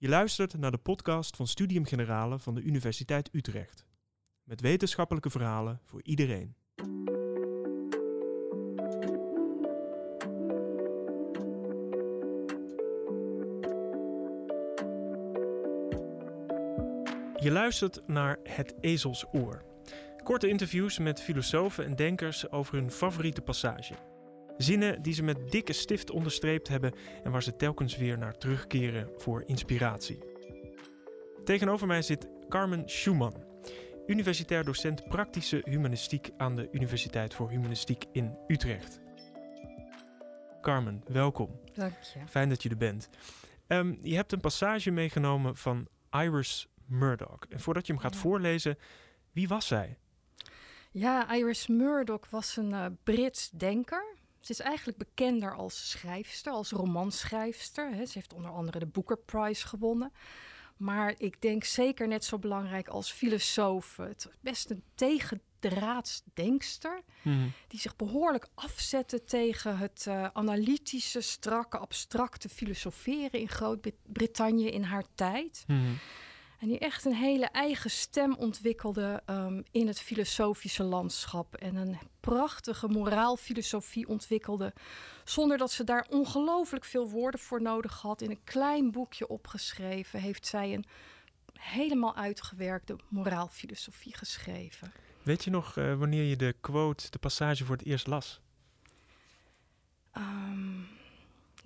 Je luistert naar de podcast van Studium Generale van de Universiteit Utrecht. Met wetenschappelijke verhalen voor iedereen. Je luistert naar Het Ezelsoor. Korte interviews met filosofen en denkers over hun favoriete passage. Zinnen die ze met dikke stift onderstreept hebben en waar ze telkens weer naar terugkeren voor inspiratie. Tegenover mij zit Carmen Schumann, universitair docent praktische humanistiek aan de Universiteit voor Humanistiek in Utrecht. Carmen, welkom. Dank je. Fijn dat je er bent. Ehm, je hebt een passage meegenomen van Iris Murdoch. En voordat je hem gaat Ja. voorlezen, wie was zij? Ja, Iris Murdoch was een eh, Brits denker. Ze is eigenlijk bekender als schrijfster, als romanschrijfster. Hè. Ze heeft onder andere de Booker Prize gewonnen. Maar ik denk zeker net zo belangrijk als filosoof. Het is best een tegendraads denkster. Die zich behoorlijk afzette tegen het eh, analytische, strakke, abstracte filosoferen in Groot-Brittannië in haar tijd. En die echt een hele eigen stem ontwikkelde ehm, in het filosofische landschap. En een prachtige moraalfilosofie ontwikkelde. Zonder dat ze daar ongelooflijk veel woorden voor nodig had. In een klein boekje opgeschreven heeft zij een helemaal uitgewerkte moraalfilosofie geschreven. Weet je nog eh, wanneer je de quote, de passage voor het eerst las? Ehm,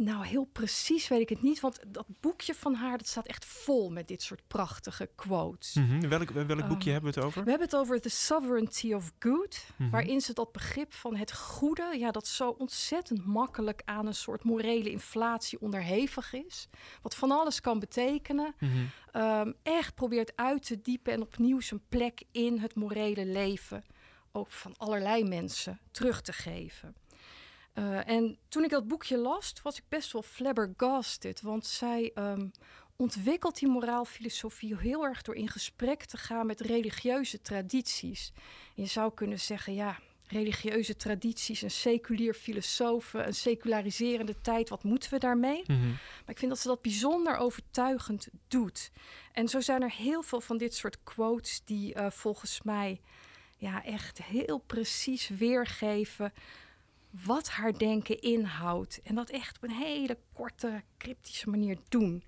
nou, heel precies weet ik het niet. Want dat boekje van haar dat staat echt vol met dit soort prachtige quotes. Mhm. Welk, welk boekje Ehm, hebben we het over? We hebben het over The Sovereignty of Good, Mhm. waarin ze dat begrip van het goede, ja, dat zo ontzettend makkelijk aan een soort morele inflatie onderhevig is, wat van alles kan betekenen, Mhm. ehm, echt probeert uit te diepen en opnieuw zijn plek in het morele leven, ook van allerlei mensen, terug te geven. Eh, en toen ik dat boekje las, was ik best wel flabbergasted. Want zij ehm, ontwikkelt die moraalfilosofie heel erg door in gesprek te gaan met religieuze tradities. Je zou kunnen zeggen, ja, religieuze tradities, een seculier filosoof, een seculariserende tijd, wat moeten we daarmee? Mhm. Maar ik vind dat ze dat bijzonder overtuigend doet. En zo zijn er heel veel van dit soort quotes die eh, volgens mij ja, echt heel precies weergeven wat haar denken inhoudt. En dat echt op een hele korte, cryptische manier doen.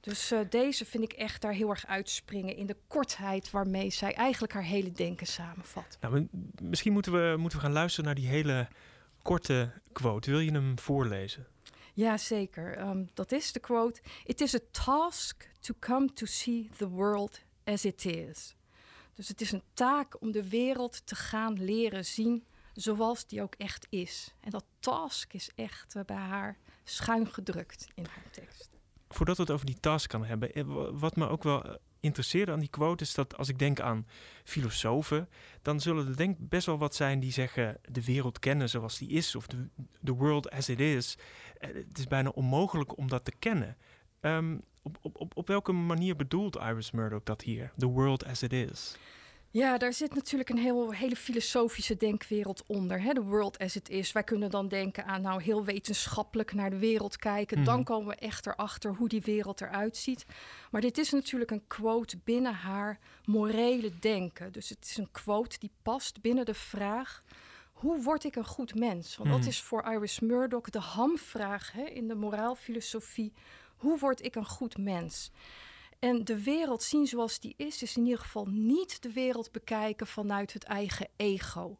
Dus eh, deze vind ik echt daar heel erg uitspringen in de kortheid waarmee zij eigenlijk haar hele denken samenvat. Nou, misschien moeten we, moeten we gaan luisteren naar die hele korte quote. Wil je hem voorlezen? Ja, zeker. Ehm, dat is de quote. It is a task to come to see the world as it is. Dus het is een taak om de wereld te gaan leren zien zoals die ook echt is. En dat task is echt eh, bij haar schuin gedrukt in haar tekst. Voordat we het over die task kan hebben, eh, wa- wat me ook wel eh, interesseerde aan die quote is dat als ik denk aan filosofen, dan zullen er denk best wel wat zijn die zeggen de wereld kennen zoals die is of the world as it is. Het is bijna onmogelijk om dat te kennen. Ehm, op, op, op welke manier bedoelt Iris Murdoch dat hier? The world as it is. Ja, daar zit natuurlijk een heel, hele filosofische denkwereld onder. Hè? The world as it is. Wij kunnen dan denken aan nou heel wetenschappelijk naar de wereld kijken. Mhm. Dan komen we echt erachter hoe die wereld eruit ziet. Maar dit is natuurlijk een quote binnen haar morele denken. Dus het is een quote die past binnen de vraag... Hoe word ik een goed mens? Want Mhm. dat is voor Iris Murdoch de hamvraag hè, in de moraalfilosofie. Hoe word ik een goed mens? En de wereld zien zoals die is, is in ieder geval niet de wereld bekijken vanuit het eigen ego.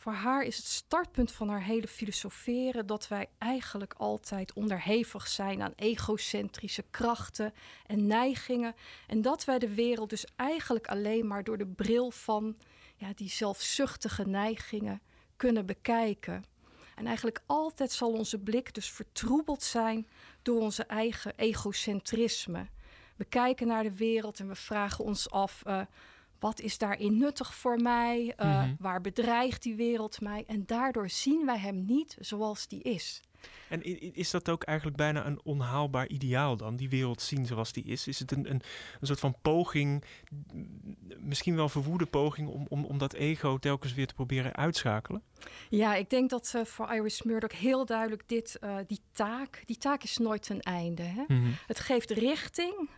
Voor haar is het startpunt van haar hele filosoferen dat wij eigenlijk altijd onderhevig zijn aan egocentrische krachten en neigingen. En dat wij de wereld dus eigenlijk alleen maar door de bril van ja, die zelfzuchtige neigingen kunnen bekijken. En eigenlijk altijd zal onze blik dus vertroebeld zijn door onze eigen egocentrisme. We kijken naar de wereld en we vragen ons af: eh, wat is daarin nuttig voor mij? Eh, Mhm. Waar bedreigt die wereld mij? En daardoor zien wij hem niet zoals die is. En is dat ook eigenlijk bijna een onhaalbaar ideaal dan? Die wereld zien zoals die is? Is het een, een, een soort van poging, misschien wel verwoede poging, om, om, om dat ego telkens weer te proberen uitschakelen? Ja, ik denk dat eh, voor Iris Murdoch heel duidelijk dit, die taak, die taak is nooit ten einde. Hè? Mhm. Het geeft richting,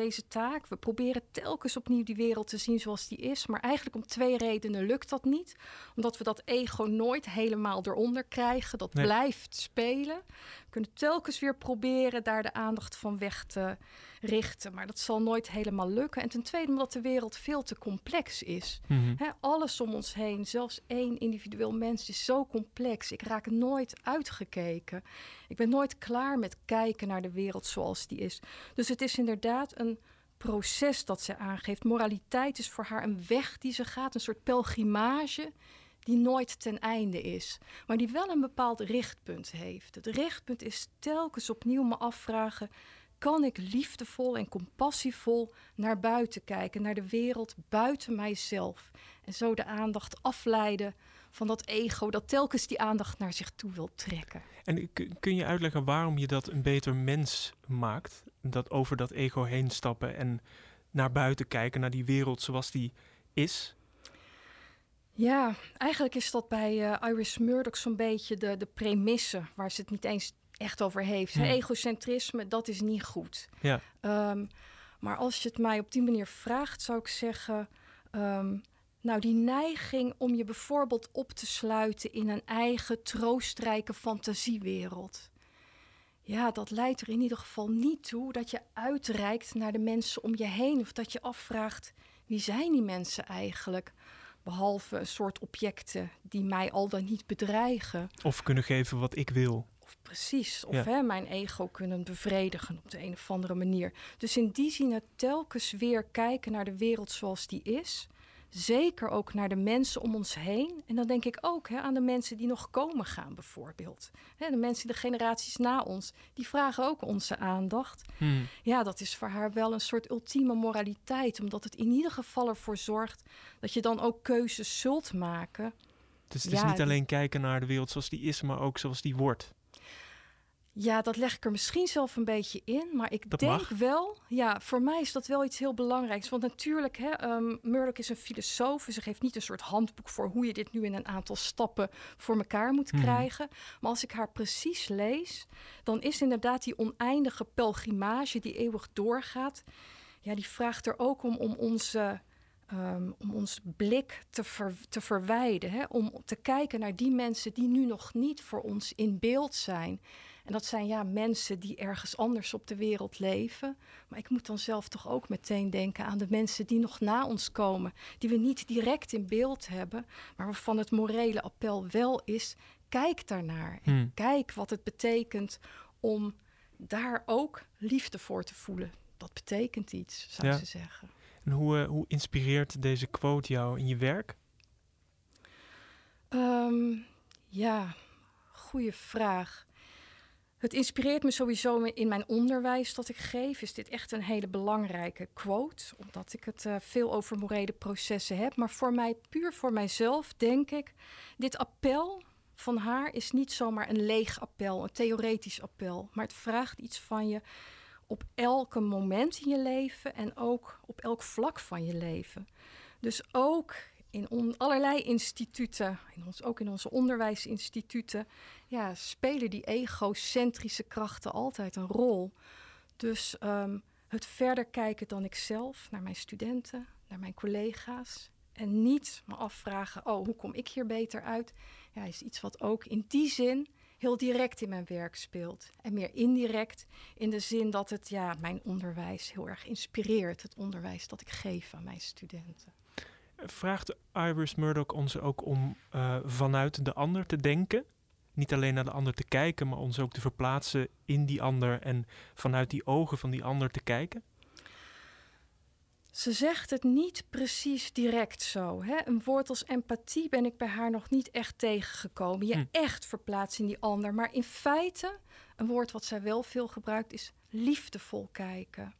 deze taak. We proberen telkens opnieuw die wereld te zien zoals die is. Maar eigenlijk om twee redenen lukt dat niet. Omdat we dat ego nooit helemaal eronder krijgen. Dat blijft spelen. We kunnen telkens weer proberen daar de aandacht van weg te richten. Maar dat zal nooit helemaal lukken. En ten tweede omdat de wereld veel te complex is. Mhm. alles om ons heen, zelfs één individueel mens, is zo complex. Ik raak nooit uitgekeken. Ik ben nooit klaar met kijken naar de wereld zoals die is. Dus het is inderdaad een proces dat ze aangeeft. Moraliteit is voor haar een weg die ze gaat, een soort pelgrimage die nooit ten einde is, maar die wel een bepaald richtpunt heeft. Het richtpunt is telkens opnieuw me afvragen: kan ik liefdevol en compassievol naar buiten kijken, naar de wereld buiten mijzelf en zo de aandacht afleiden van dat ego dat telkens die aandacht naar zich toe wil trekken. En kun je uitleggen waarom je dat een beter mens maakt? Dat over dat ego heen stappen en naar buiten kijken, naar die wereld zoals die is? Ja, eigenlijk is dat bij uh, Iris Murdoch zo'n beetje de, de premisse waar ze het niet eens echt over heeft. Hmm. Egocentrisme, dat is niet goed. Ja. Um, maar als je het mij op die manier vraagt, zou ik zeggen. Um, nou, die neiging om je bijvoorbeeld op te sluiten in een eigen troostrijke fantasiewereld. Ja, dat leidt er in ieder geval niet toe dat je uitreikt naar de mensen om je heen. Of dat je afvraagt, wie zijn die mensen eigenlijk? Behalve een soort objecten die mij al dan niet bedreigen. Of kunnen geven wat ik wil. Of precies, of hè, mijn ego kunnen bevredigen op de een of andere manier. Dus in die zin het telkens weer kijken naar de wereld zoals die is zeker ook naar de mensen om ons heen. En dan denk ik ook hè, aan de mensen die nog komen gaan, bijvoorbeeld. Hè, de mensen, de generaties na ons, die vragen ook onze aandacht. Hmm. Ja, dat is voor haar wel een soort ultieme moraliteit, omdat het in ieder geval ervoor zorgt dat je dan ook keuzes zult maken. Dus het is niet alleen kijken naar de wereld zoals die is, maar ook zoals die wordt. Ja, dat leg ik er misschien zelf een beetje in. Maar ik denk wel, ja, voor mij is dat wel iets heel belangrijks. Want natuurlijk, hè, um, Murdoch is een filosoof. Ze geeft niet een soort handboek voor hoe je dit nu in een aantal stappen voor elkaar moet mhm. krijgen. Maar als ik haar precies lees, dan is inderdaad die oneindige pelgrimage die eeuwig doorgaat. Ja, die vraagt er ook om, om onze. Um, om ons blik te, ver, te verwijden. Hè? Om te kijken naar die mensen die nu nog niet voor ons in beeld zijn. En dat zijn ja mensen die ergens anders op de wereld leven. Maar ik moet dan zelf toch ook meteen denken aan de mensen die nog na ons komen. Die we niet direct in beeld hebben, maar waarvan het morele appel wel is: kijk daarnaar. En hmm. kijk wat het betekent om daar ook liefde voor te voelen. Dat betekent iets, zou ze zeggen. En hoe, uh, hoe inspireert deze quote jou in je werk? Um, ja, goede vraag. Het inspireert me sowieso in mijn onderwijs dat ik geef. Is dit echt een hele belangrijke quote, omdat ik het uh, veel over morele processen heb. Maar voor mij, puur voor mijzelf, denk ik, dit appel van haar is niet zomaar een leeg appel, een theoretisch appel. Maar het vraagt iets van je op elke moment in je leven en ook op elk vlak van je leven. Dus ook in allerlei instituten, in ons, ook in onze onderwijsinstituten, ja, spelen die egocentrische krachten altijd een rol. Dus ehm, het verder kijken dan ikzelf, naar mijn studenten, naar mijn collega's. En niet me afvragen, oh, hoe kom ik hier beter uit? Ja, is iets wat ook in die zin heel direct in mijn werk speelt. En meer indirect in de zin dat het ja, mijn onderwijs heel erg inspireert. Het onderwijs dat ik geef aan mijn studenten. Vraagt Iris Murdoch ons ook om uh, vanuit de ander te denken? Niet alleen naar de ander te kijken, maar ons ook te verplaatsen in die ander en vanuit die ogen van die ander te kijken? Ze zegt het niet precies direct zo. Hè? Een woord als empathie ben ik bij haar nog niet echt tegengekomen. Je hm. echt verplaatsen in die ander. Maar in feite, een woord wat zij wel veel gebruikt, is liefdevol kijken.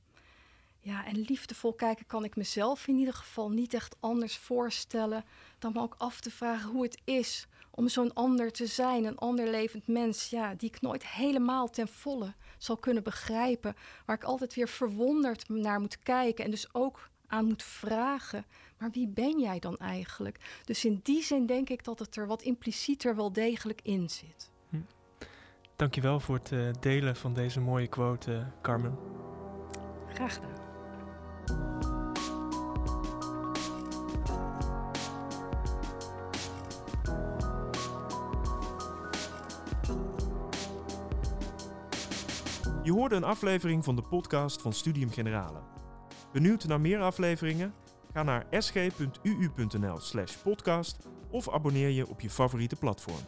Ja, en liefdevol kijken kan ik mezelf in ieder geval niet echt anders voorstellen dan me ook af te vragen hoe het is om zo'n ander te zijn, een ander levend mens, ja, die ik nooit helemaal ten volle zal kunnen begrijpen, waar ik altijd weer verwonderd naar moet kijken en dus ook aan moet vragen, maar wie ben jij dan eigenlijk? Dus in die zin denk ik dat het er wat implicieter wel degelijk in zit. Hm. Dankjewel voor het uh, delen van deze mooie quote, uh, Carmen. Graag gedaan. Je hoorde een aflevering van de podcast van Studium Generale. Benieuwd naar meer afleveringen? Ga naar sg.uu.nl/slash podcast of abonneer je op je favoriete platform.